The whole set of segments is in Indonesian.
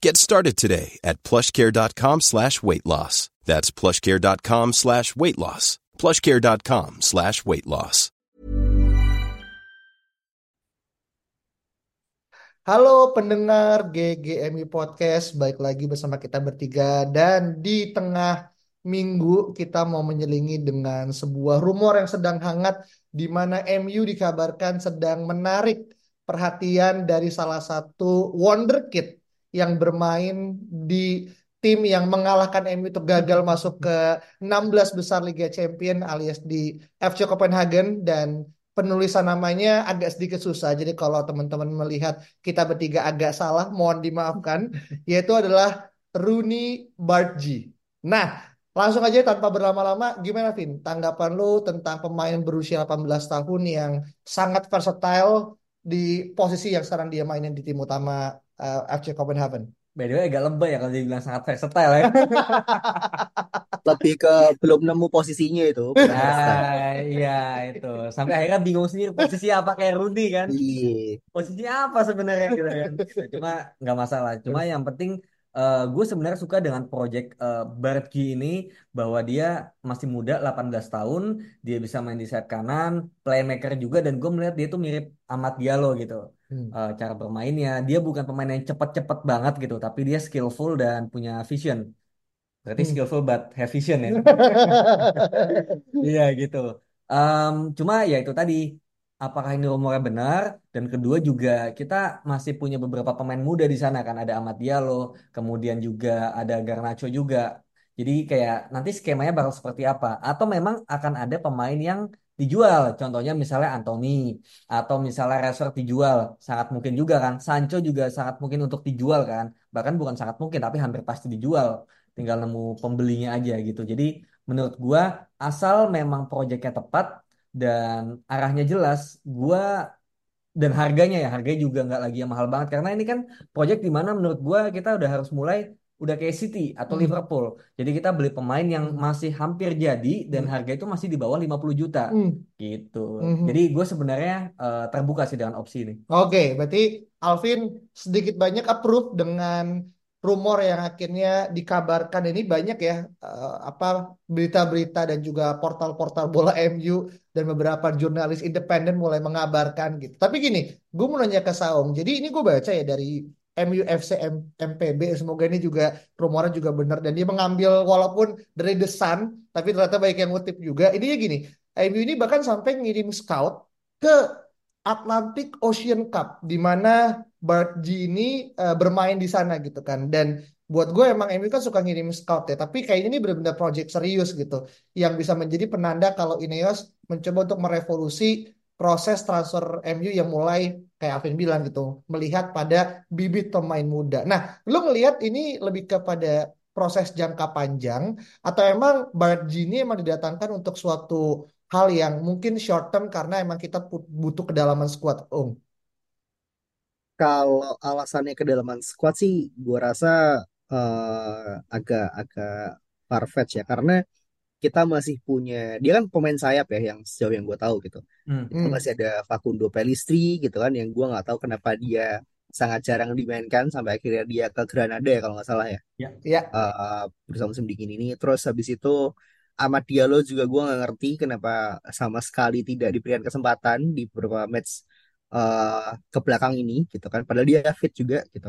Get started today at plushcare.com slash weight loss. That's plushcare.com slash weight loss. Plushcare.com slash weight loss. Halo pendengar GGMI Podcast, baik lagi bersama kita bertiga dan di tengah minggu kita mau menyelingi dengan sebuah rumor yang sedang hangat di mana MU dikabarkan sedang menarik perhatian dari salah satu wonderkid yang bermain di tim yang mengalahkan MU untuk gagal masuk ke 16 besar Liga Champion alias di FC Copenhagen dan penulisan namanya agak sedikit susah. Jadi kalau teman-teman melihat kita bertiga agak salah, mohon dimaafkan. Yaitu adalah Rooney Bargi. Nah, langsung aja tanpa berlama-lama, gimana Vin? Tanggapan lu tentang pemain berusia 18 tahun yang sangat versatile di posisi yang sekarang dia mainin di tim utama uh, FC Copenhagen? By the way agak lebay ya kalau dibilang sangat versatile ya. lebih ke belum nemu posisinya itu. Nah, iya itu. Sampai akhirnya bingung sendiri posisi apa kayak Rudy kan. Iya. Posisinya apa sebenarnya gitu kan. Cuma nggak masalah. Cuma yang penting uh, gue sebenarnya suka dengan project uh, Bartki ini bahwa dia masih muda 18 tahun, dia bisa main di sayap kanan, playmaker juga dan gue melihat dia tuh mirip Amat Diallo gitu. Hmm. Uh, cara bermainnya, dia bukan pemain yang cepat-cepat banget gitu, tapi dia skillful dan punya vision. Berarti hmm. skillful but have vision ya. Iya gitu. Um, cuma ya itu tadi apakah ini rumornya benar? Dan kedua juga kita masih punya beberapa pemain muda di sana kan. Ada Ahmad Diallo kemudian juga ada Garnacho juga. Jadi kayak nanti skemanya bakal seperti apa? Atau memang akan ada pemain yang dijual? Contohnya misalnya Anthony atau misalnya Rashford dijual. Sangat mungkin juga kan. Sancho juga sangat mungkin untuk dijual kan. Bahkan bukan sangat mungkin tapi hampir pasti dijual. Tinggal nemu pembelinya aja gitu. Jadi menurut gua asal memang proyeknya tepat dan arahnya jelas gue dan harganya ya harganya juga nggak lagi yang mahal banget karena ini kan proyek di mana menurut gue kita udah harus mulai udah kayak City atau hmm. Liverpool jadi kita beli pemain yang masih hampir jadi dan hmm. harga itu masih di bawah 50 juta hmm. gitu hmm. jadi gue sebenarnya uh, terbuka sih dengan opsi ini oke okay, berarti Alvin sedikit banyak approve dengan rumor yang akhirnya dikabarkan ini banyak ya uh, apa berita-berita dan juga portal-portal bola MU dan beberapa jurnalis independen mulai mengabarkan gitu. Tapi gini, gue mau nanya ke Saung. Jadi ini gue baca ya dari MUFC MPB semoga ini juga rumornya juga benar dan dia mengambil walaupun dari The Sun tapi ternyata baik yang ngutip juga. Ini ya gini, MU ini bahkan sampai ngirim scout ke Atlantic Ocean Cup di mana Bart G ini uh, bermain di sana gitu kan dan buat gue emang MU kan suka ngirim scout ya tapi kayaknya ini benar-benar project serius gitu yang bisa menjadi penanda kalau Ineos mencoba untuk merevolusi proses transfer MU yang mulai kayak Alvin bilang gitu melihat pada bibit pemain muda. Nah, lu ngelihat ini lebih kepada proses jangka panjang atau emang Bart G ini emang didatangkan untuk suatu hal yang mungkin short term karena emang kita butuh kedalaman squad Ung. Oh. Kalau alasannya kedalaman squad sih, gue rasa uh, agak agak far-fetched ya karena kita masih punya dia kan pemain sayap ya yang sejauh yang gue tahu gitu. Hmm. Kita Hmm. masih ada Facundo Pellistri gitu kan yang gue nggak tahu kenapa dia sangat jarang dimainkan sampai akhirnya dia ke Granada ya kalau nggak salah ya Ya, eh bersama musim dingin ini. Terus habis itu Amad Diallo juga gue nggak ngerti kenapa sama sekali tidak diberikan kesempatan di beberapa match eh ke belakang ini gitu kan. Padahal dia fit juga gitu.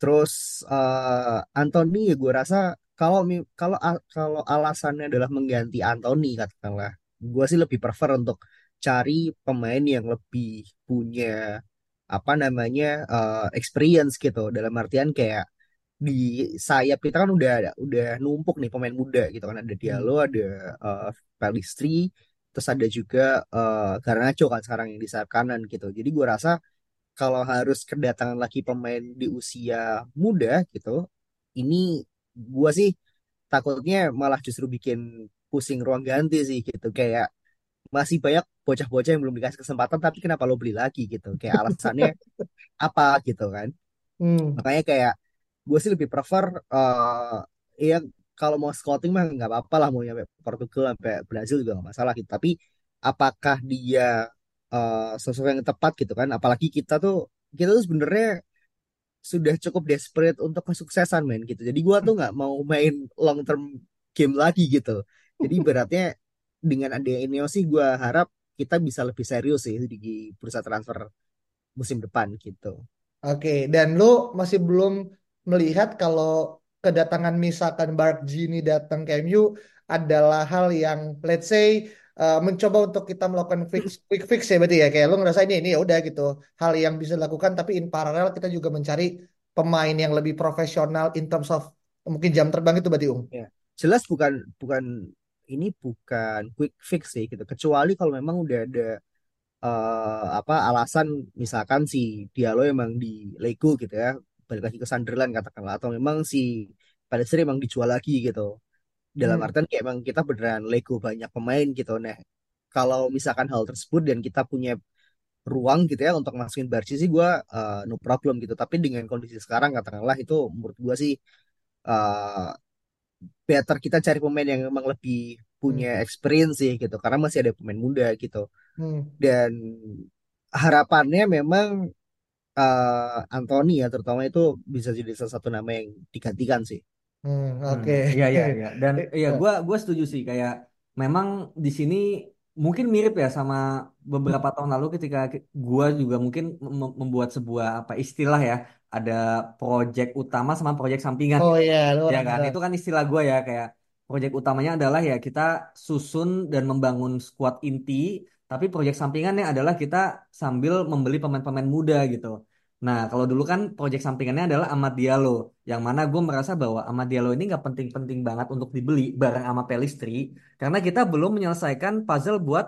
Terus eh Anthony ya gue rasa kalau kalau al- kalau alasannya adalah mengganti Anthony katakanlah, gue sih lebih prefer untuk cari pemain yang lebih punya apa namanya eh, experience gitu. Dalam artian kayak di sayap kita kan udah udah numpuk nih pemain muda gitu kan ada Diallo, Hmm. ada eh, Pellistri, terus ada juga eh, Garnacho kan sekarang yang di sayap kanan gitu. Jadi gue rasa kalau harus kedatangan lagi pemain di usia muda gitu, ini gua sih takutnya malah justru bikin pusing ruang ganti sih gitu. Kayak masih banyak bocah-bocah yang belum dikasih kesempatan, tapi kenapa lo beli lagi gitu? Kayak alasannya apa gitu kan? Hmm. Makanya kayak gue sih lebih prefer eh ya kalau mau scouting mah nggak apa-apa lah mau nyampe Portugal sampai Brazil juga nggak masalah gitu. Tapi apakah dia eh sosok yang tepat gitu kan? Apalagi kita tuh kita tuh sebenarnya sudah cukup desperate untuk kesuksesan men gitu. Jadi gua tuh nggak mau main long term game lagi gitu. Jadi beratnya dengan adanya Ineos sih gua harap kita bisa lebih serius sih di bursa transfer musim depan gitu. Oke, dan lu masih belum melihat kalau kedatangan misalkan Bark Gini datang ke MU adalah hal yang let's say uh, mencoba untuk kita melakukan fix, quick fix ya berarti ya kayak lu ngerasa ini ini ya udah gitu hal yang bisa dilakukan tapi in parallel kita juga mencari pemain yang lebih profesional in terms of mungkin jam terbang itu berarti Ung. Ya, jelas bukan bukan ini bukan quick fix sih gitu. Kecuali kalau memang udah ada eh, apa alasan misalkan si Diallo emang di Lego gitu ya, balik lagi ke Sunderland katakanlah atau memang si Pellistri emang dijual lagi gitu. Dalam Hmm. artian kayak emang kita beneran Lego banyak pemain gitu. Nah, kalau misalkan hal tersebut dan kita punya ruang gitu ya untuk masukin Barci sih gue no problem gitu. Tapi dengan kondisi sekarang katakanlah itu menurut gue sih eh, better kita cari pemain yang memang lebih punya Hmm. experience sih gitu karena masih ada pemain muda gitu Hmm. dan harapannya memang eh Anthony ya terutama itu bisa jadi salah satu nama yang digantikan sih. Hmm, Hmm, oke. iya iya iya. Dan iya eh, gua gua setuju sih. Kayak memang di sini mungkin mirip ya sama beberapa tahun lalu ketika gua juga mungkin mem- membuat sebuah apa istilah ya. Ada proyek utama sama proyek sampingan. Oh ya, lu ya kan? itu kan istilah gua ya kayak proyek utamanya adalah ya kita susun dan membangun skuad inti tapi proyek sampingannya adalah kita sambil membeli pemain-pemain muda gitu Nah, kalau dulu kan proyek sampingannya adalah Amad Diallo, yang mana gue merasa bahwa Amad Diallo ini nggak penting-penting banget untuk dibeli bareng sama Pelistri, karena kita belum menyelesaikan puzzle buat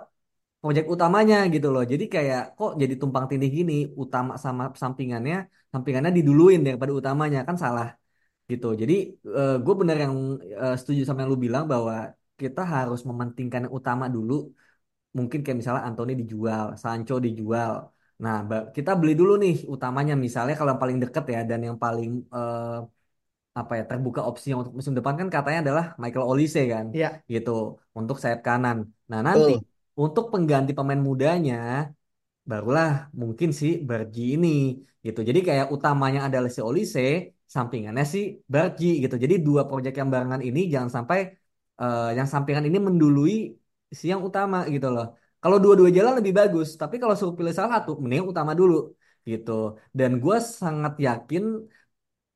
proyek utamanya gitu loh. Jadi kayak kok jadi tumpang tindih gini, utama sama sampingannya, sampingannya diduluin daripada utamanya kan salah gitu. Jadi gue bener yang eh, setuju sama yang lu bilang bahwa kita harus mementingkan yang utama dulu mungkin kayak misalnya Anthony dijual, Sancho dijual. Nah, kita beli dulu nih utamanya misalnya kalau yang paling deket ya dan yang paling eh, apa ya terbuka opsi yang untuk musim depan kan katanya adalah Michael Olise kan, Ya. gitu untuk sayap kanan. Nah, nanti betul untuk pengganti pemain mudanya barulah mungkin si Bargi ini gitu. Jadi kayak utamanya adalah si Olise, sampingannya si Bargi gitu. Jadi dua proyek yang barengan ini jangan sampai eh, yang sampingan ini mendului si yang utama gitu loh. Kalau dua-dua jalan lebih bagus, tapi kalau suruh pilih salah satu, mending utama dulu gitu. Dan gue sangat yakin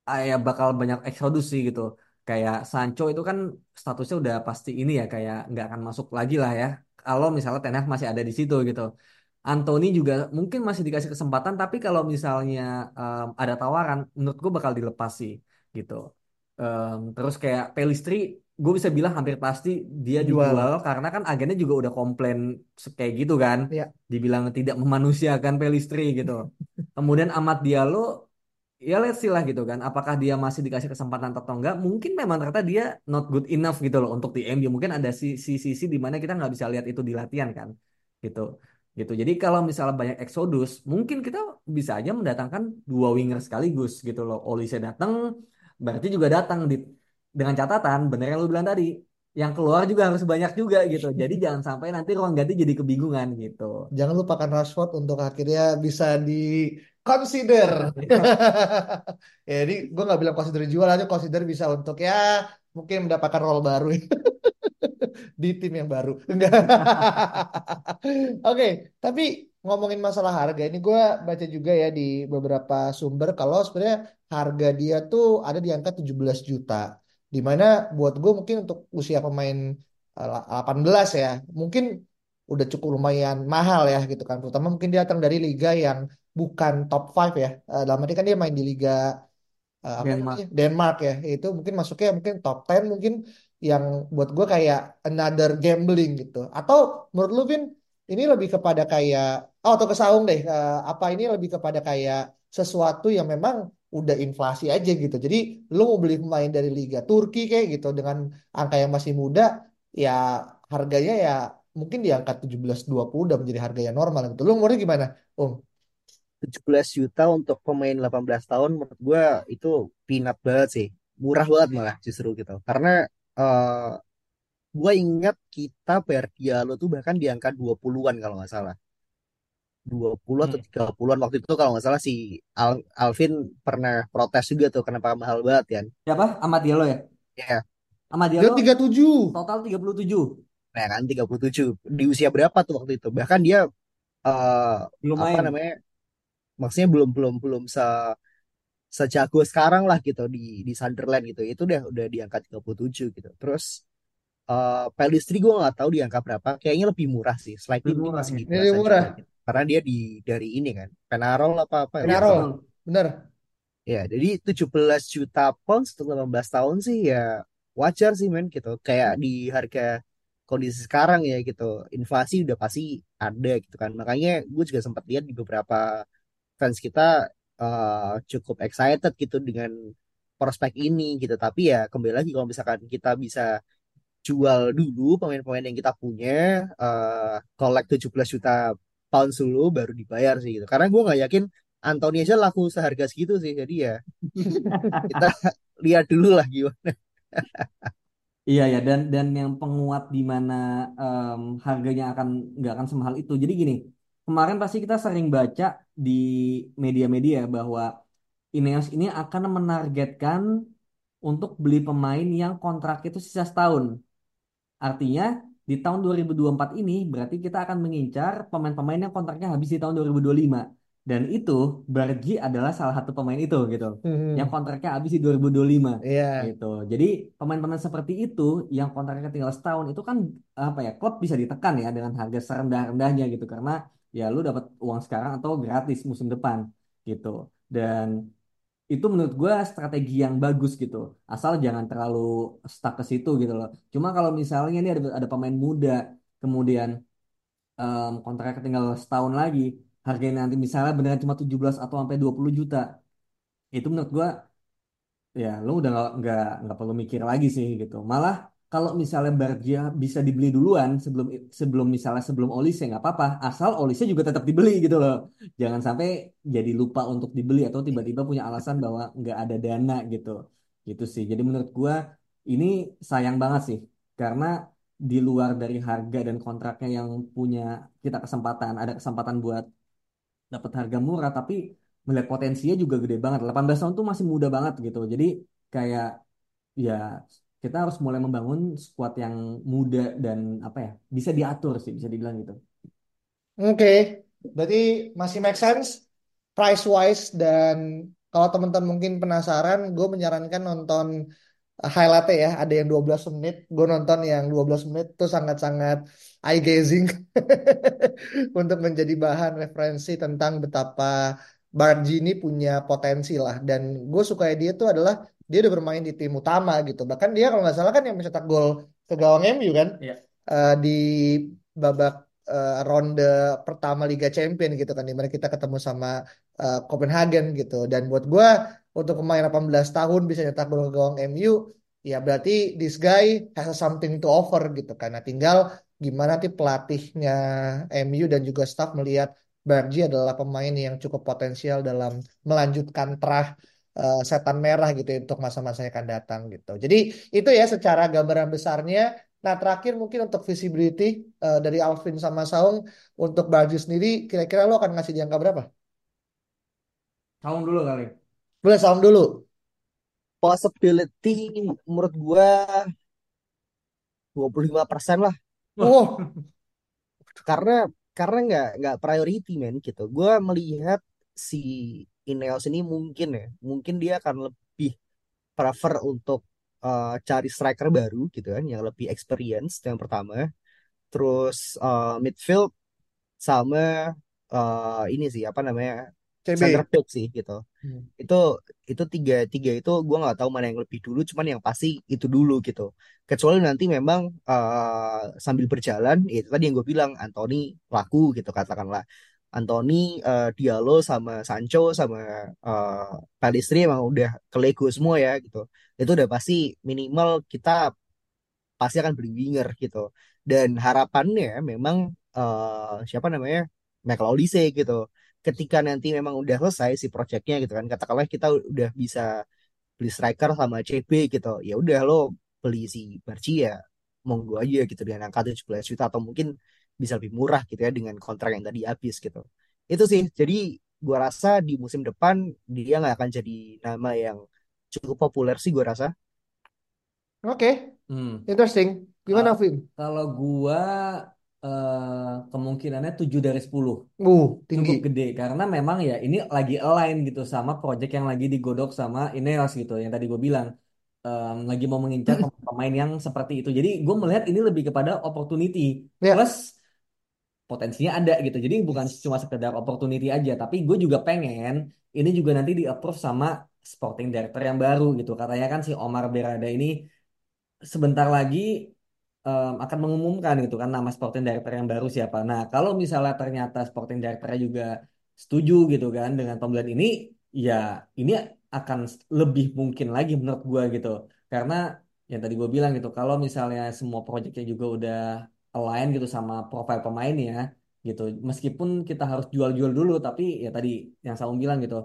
ah, ya bakal banyak eksodus sih gitu. Kayak Sancho itu kan statusnya udah pasti ini ya kayak nggak akan masuk lagi lah ya. Kalau misalnya Ten masih ada di situ gitu. Anthony juga mungkin masih dikasih kesempatan tapi kalau misalnya em, ada tawaran menurut gue bakal dilepas sih gitu. Em, terus kayak Pelistri gue bisa bilang hampir pasti dia Jual. dijual karena kan agennya juga udah komplain kayak gitu kan. Ya. Dibilang tidak memanusiakan Pelistri gitu. Kemudian Ahmad Diallo ya let's see lah gitu kan apakah dia masih dikasih kesempatan atau enggak mungkin memang ternyata dia not good enough gitu loh untuk di MU mungkin ada sisi-sisi di mana kita nggak bisa lihat itu di latihan kan gitu gitu jadi kalau misalnya banyak eksodus mungkin kita bisa aja mendatangkan dua winger sekaligus gitu loh Olise datang berarti juga datang di dengan catatan bener yang lu bilang tadi yang keluar juga harus banyak juga gitu jadi jangan sampai nanti ruang ganti jadi kebingungan gitu Jangan lupakan Rashford untuk akhirnya bisa di consider. ya, ini gue nggak bilang consider jual aja, consider bisa untuk ya mungkin mendapatkan role baru di tim yang baru. Enggak. Oke, tapi ngomongin masalah harga ini gue baca juga ya di beberapa sumber kalau sebenarnya harga dia tuh ada di angka 17 juta. Di mana buat gue mungkin untuk usia pemain eh, 18 ya, mungkin udah cukup lumayan mahal ya gitu kan. Terutama mungkin dia datang dari liga yang bukan top 5 ya. Eh, dalam arti kan dia main di liga eh, apa Denmark namanya? Denmark ya. Itu mungkin masuknya mungkin top 10 mungkin yang buat gue kayak another gambling gitu. Atau menurut lu Vin ini lebih kepada kayak oh atau ke Saung deh. Eh, apa ini lebih kepada kayak sesuatu yang memang udah inflasi aja gitu. Jadi lu mau beli pemain dari Liga Turki kayak gitu dengan angka yang masih muda ya harganya ya mungkin di angka 17-20 udah menjadi harga yang normal gitu. Lu menurut gimana? Om? 17 juta untuk pemain 18 tahun menurut gue itu peanut banget sih. Murah banget malah justru gitu. Karena eh gue ingat kita bayar Diallo tuh bahkan di angka 20-an kalau nggak salah. 20 atau Hmm. 30-an waktu itu kalau nggak salah si Al- Alvin pernah protes juga tuh kenapa mahal banget kan. siapa Ahmad Diallo ya Ya, Ahmad Dia Diallo 37. total 37 nah kan 37. Di usia berapa tuh waktu itu? Bahkan dia eh belum apa main namanya? Maksudnya belum belum belum se sejago sekarang lah gitu di di Sunderland gitu. Itu udah udah di angka 37 gitu. Terus eh Pellistri gue nggak tahu di angka berapa. Kayaknya lebih murah sih. Slightly lebih murah ya lebih murah. gitu. Karena dia di dari ini kan. Penarol apa apa ya ya Penarol. betul Bener. Ya, jadi 17 juta pounds untuk 18 tahun sih ya wajar sih men gitu. Kayak di harga kondisi sekarang ya gitu. Inflasi udah pasti ada gitu kan. Makanya gue juga sempat lihat di beberapa fans kita eh, cukup excited gitu dengan prospek ini gitu. Tapi ya kembali lagi kalau misalkan kita bisa jual dulu pemain-pemain yang kita punya, eh collect 17 juta pounds dulu baru dibayar sih gitu. Karena gue nggak yakin Anthony aja laku seharga segitu sih. Jadi ya kita lihat dulu lah gimana. Iya ya dan dan yang penguat di mana em, harganya akan nggak akan semahal itu. Jadi gini, kemarin pasti kita sering baca di media-media bahwa Ineos ini akan menargetkan untuk beli pemain yang kontrak itu sisa setahun. Artinya di tahun 2024 ini berarti kita akan mengincar pemain-pemain yang kontraknya habis di tahun 2025. Dan itu Bargi adalah salah satu pemain itu gitu. Yang Hmm. kontraknya habis di 2025 Iya. gitu. Jadi pemain-pemain seperti itu yang kontraknya tinggal setahun itu kan apa ya klub bisa ditekan ya dengan harga serendah-rendahnya gitu karena ya lu dapat uang sekarang atau gratis musim depan gitu. Dan itu menurut gue strategi yang bagus gitu. Asal jangan terlalu stuck ke situ gitu loh. Cuma kalau misalnya ini ada ada pemain muda kemudian em, kontraknya tinggal setahun lagi harganya nanti misalnya beneran cuma 17 atau sampai 20 juta itu menurut gua ya lu udah nggak nggak perlu mikir lagi sih gitu malah kalau misalnya Bargia bisa dibeli duluan sebelum sebelum misalnya sebelum Olise nggak apa-apa. Asal Olise juga tetap dibeli gitu loh. Jangan sampai jadi lupa untuk dibeli atau tiba-tiba punya alasan bahwa nggak ada dana gitu. Gitu sih. Jadi menurut gua ini sayang banget sih. Karena di luar dari harga dan kontraknya yang punya kita kesempatan ada kesempatan buat dapat harga murah tapi melihat potensinya juga gede banget. 18 tahun tuh masih muda banget gitu. Jadi kayak ya kita harus mulai membangun squad yang muda dan apa ya bisa diatur sih bisa dibilang gitu Oke, berarti masih make sense price wise dan kalau teman-teman mungkin penasaran, gue menyarankan nonton uh, highlightnya ya. Ada yang 12 menit, gue nonton yang 12 menit itu sangat-sangat eye gazing untuk menjadi bahan referensi tentang betapa Bargi ini punya potensi lah. Dan gue suka dia tuh adalah dia udah bermain di tim utama gitu. Bahkan dia kalau nggak salah kan yang mencetak gol ke gawang MU kan Iya. eh, di babak eh, ronde pertama Liga Champion gitu kan di mana kita ketemu sama eh, Copenhagen gitu dan buat gua untuk pemain 18 tahun bisa nyetak gol ke gawang MU ya berarti this guy has something to offer gitu kan nah tinggal gimana nanti pelatihnya MU dan juga staff melihat Bargi adalah pemain yang cukup potensial dalam melanjutkan trah eh, setan merah gitu ya untuk masa-masa yang akan datang gitu. Jadi itu ya secara gambaran besarnya. Nah terakhir mungkin untuk visibility eh, dari Alvin sama Saung untuk baju sendiri kira-kira lo akan ngasih di angka berapa? Saung dulu kali. Boleh Saung dulu. Possibility menurut gua 25% lah. Oh, Karena karena nggak nggak priority men gitu. Gua melihat si Ineos ini mungkin ya, mungkin dia akan lebih prefer untuk uh, cari striker baru gitu kan, yang lebih experience yang pertama. Terus uh, midfield sama uh, ini sih apa namanya CB. center back sih gitu. Hmm. Itu itu tiga tiga itu gua nggak tahu mana yang lebih dulu, cuman yang pasti itu dulu gitu. Kecuali nanti memang uh, sambil berjalan, ya itu tadi yang gue bilang Anthony laku gitu katakanlah. Anthony, uh, Diallo sama Sancho sama uh, Pellistri emang udah ke Lego semua ya gitu. Itu udah pasti minimal kita pasti akan beli winger gitu. Dan harapannya memang eh, siapa namanya Michael Olise gitu. Ketika nanti memang udah selesai si projectnya gitu kan, katakanlah kita udah bisa beli striker sama CB gitu. Ya udah lo beli si Barci ya monggo aja gitu dengan angka 17 juta atau mungkin bisa lebih murah gitu ya dengan kontrak yang tadi habis gitu. Itu sih. Jadi gua rasa di musim depan dia nggak akan jadi nama yang cukup populer sih gua rasa. Oke, Hmm. interesting. Gimana Vin? Kalau gua eh, kemungkinannya 7 dari 10. Uh, tinggi. Cukup gede karena memang ya ini lagi align gitu sama project yang lagi digodok sama Ineos gitu yang tadi gue bilang Em, lagi mau mengincar pemain yang seperti itu. Jadi gue melihat ini lebih kepada opportunity Ya. plus potensinya ada gitu. Jadi bukan cuma sekedar opportunity aja, tapi gue juga pengen ini juga nanti di approve sama sporting director yang baru gitu. Katanya kan si Omar Berada ini sebentar lagi em, akan mengumumkan gitu kan nama sporting director yang baru siapa. Nah, kalau misalnya ternyata sporting directornya juga setuju gitu kan dengan pembelian ini, ya ini akan lebih mungkin lagi menurut gua gitu. Karena yang tadi gue bilang gitu, kalau misalnya semua proyeknya juga udah align gitu sama profil pemainnya gitu, meskipun kita harus jual-jual dulu, tapi ya tadi yang saya bilang gitu,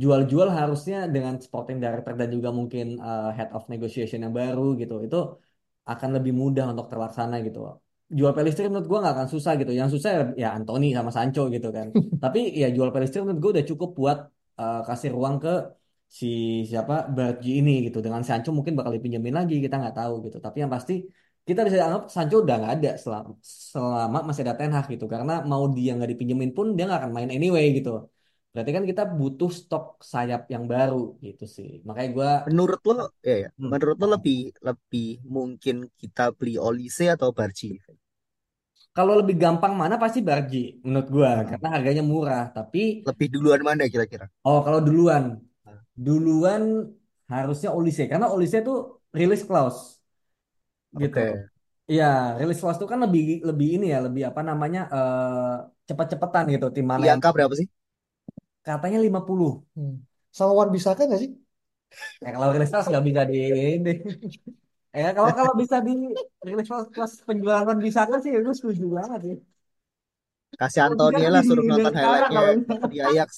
jual-jual harusnya dengan sporting director dan juga mungkin uh, head of negotiation yang baru gitu itu akan lebih mudah untuk terlaksana gitu. Jual Pelistri menurut gue nggak akan susah gitu. Yang susah ya Anthony sama Sancho gitu kan. Tapi ya jual Pelistri menurut gue udah cukup buat uh, kasih ruang ke si siapa Badji ini gitu. Dengan Sancho mungkin bakal dipinjemin lagi kita nggak tahu gitu. Tapi yang pasti kita bisa anggap Sancho udah nggak ada selama, selama masih ada Ten Hag gitu karena mau dia nggak dipinjemin pun dia nggak akan main anyway gitu Berarti kan kita butuh stok sayap yang baru gitu sih. Makanya gue Menurut lo, ya, ya, Hmm. menurut lo lebih lebih mungkin kita beli Olise atau Barci? kalau lebih gampang mana pasti Barji menurut gue Nah, karena harganya murah. Tapi lebih duluan mana kira-kira? oh kalau duluan, Nah, duluan harusnya Olise karena Olise tuh release clause gitu. Oke, Iya, release clause tuh kan lebih lebih ini ya, lebih apa namanya eh cepet-cepetan gitu. Tim mana Di yang angka berapa sih? katanya 50. Hmm. Sama Wan bisa kan nggak sih? Ya kalau release clause nggak bisa di ini. Ya kalau kalau bisa di release clause plus penjualan bisa kan sih gue setuju banget ya. Kasih Kalau lah lebih suruh nonton sekarang highlightnya kalau bisa. di Ajax.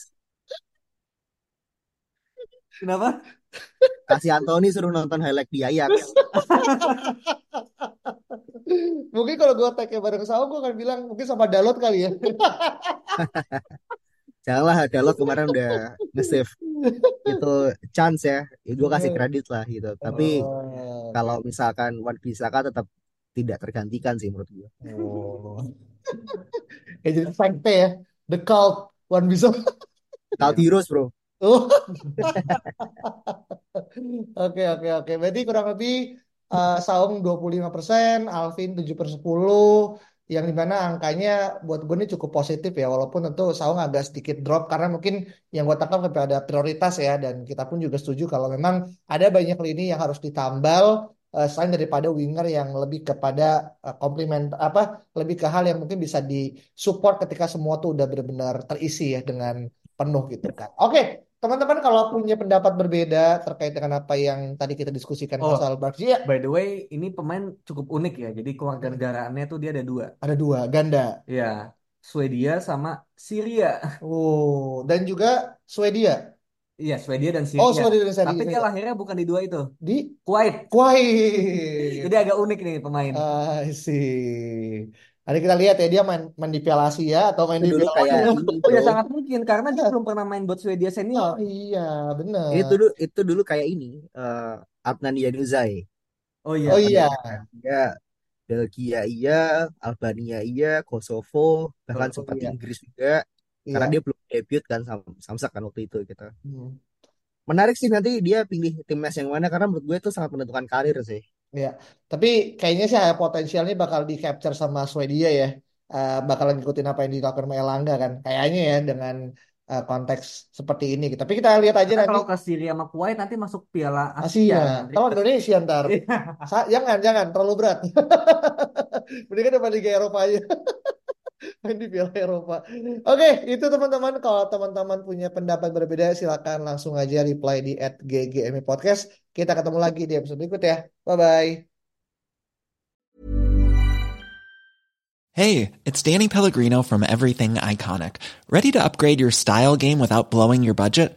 Kenapa? Kasih Anthony suruh nonton highlight di Ajax. Mungkin kalau gue tag bareng Saung gue akan bilang mungkin sama Dalot kali ya. Janganlah Dalot kemarin udah nge-save itu chance ya. ya gue kasih kredit lah gitu. Tapi Oh, kalau misalkan Wan Bisaka tetap tidak tergantikan sih menurut gue. Oh. Kayak jadi sekte ya. The cult Wan bisa. Cult Heroes bro. Oke oke oke. Berarti kurang lebih eh, Saung 25%, Alvin 7 per 10, yang di mana angkanya buat gue ini cukup positif ya, walaupun tentu Saung agak sedikit drop karena mungkin yang gue tangkap kepada prioritas ya, dan kita pun juga setuju kalau memang ada banyak lini yang harus ditambal eh, selain daripada winger yang lebih kepada eh, komplement apa, lebih ke hal yang mungkin bisa disupport ketika semua tuh udah benar-benar terisi ya dengan penuh gitu kan. Oke, teman-teman kalau punya pendapat berbeda terkait dengan apa yang tadi kita diskusikan Oh, masalah Barca, ya by the way, ini pemain cukup unik ya. Jadi keluarga negaraannya tuh dia ada dua. ada dua ganda. Ya, Swedia sama Syria. Oh, dan juga Swedia. Iya, Swedia dan Syria. Oh, Swedia dan Syria. Tapi dia lahirnya bukan di dua itu. Di Kuwait. Kuwait. Jadi agak unik nih pemain. Ah, sih. Nanti kita lihat ya dia main, main di Piala Asia atau main di Dulu Piala kayak ini Oh ya sangat mungkin karena dia belum pernah main buat Swedia Oh senior. iya, benar. Itu dulu itu dulu kayak ini eh Adnan Januzaj. Oh iya. Oh iya. Ya, Belgia iya, Albania iya, Kosovo, bahkan Oh, sempat iya. Inggris juga. Karena Iya. dia belum debut kan sama Samsak kan waktu itu gitu. Hmm. Menarik sih nanti dia pilih timnas yang mana karena menurut gue itu sangat menentukan karir sih. Iya. Tapi kayaknya sih potensialnya bakal di capture sama Swedia ya. Eh, bakalan ngikutin apa yang dilakukan sama Elangga kan. Kayaknya ya dengan eh, konteks seperti ini. Tapi kita lihat aja Karena nanti kalau ke Syria sama Kuwait nanti masuk Piala Asia. Asia. nanti. Kalau Indonesia ntar. Iya. Sa- jangan, jangan terlalu berat. Mendingan depan Liga Eropa aja. Main di Piala Eropa. Oke, itu teman-teman. Kalau teman-teman punya pendapat berbeda, silakan langsung aja reply di @ggmi podcast. Kita ketemu lagi di episode berikut ya. Bye bye. Hey, it's Danny Pellegrino from Everything Iconic. Ready to upgrade your style game without blowing your budget?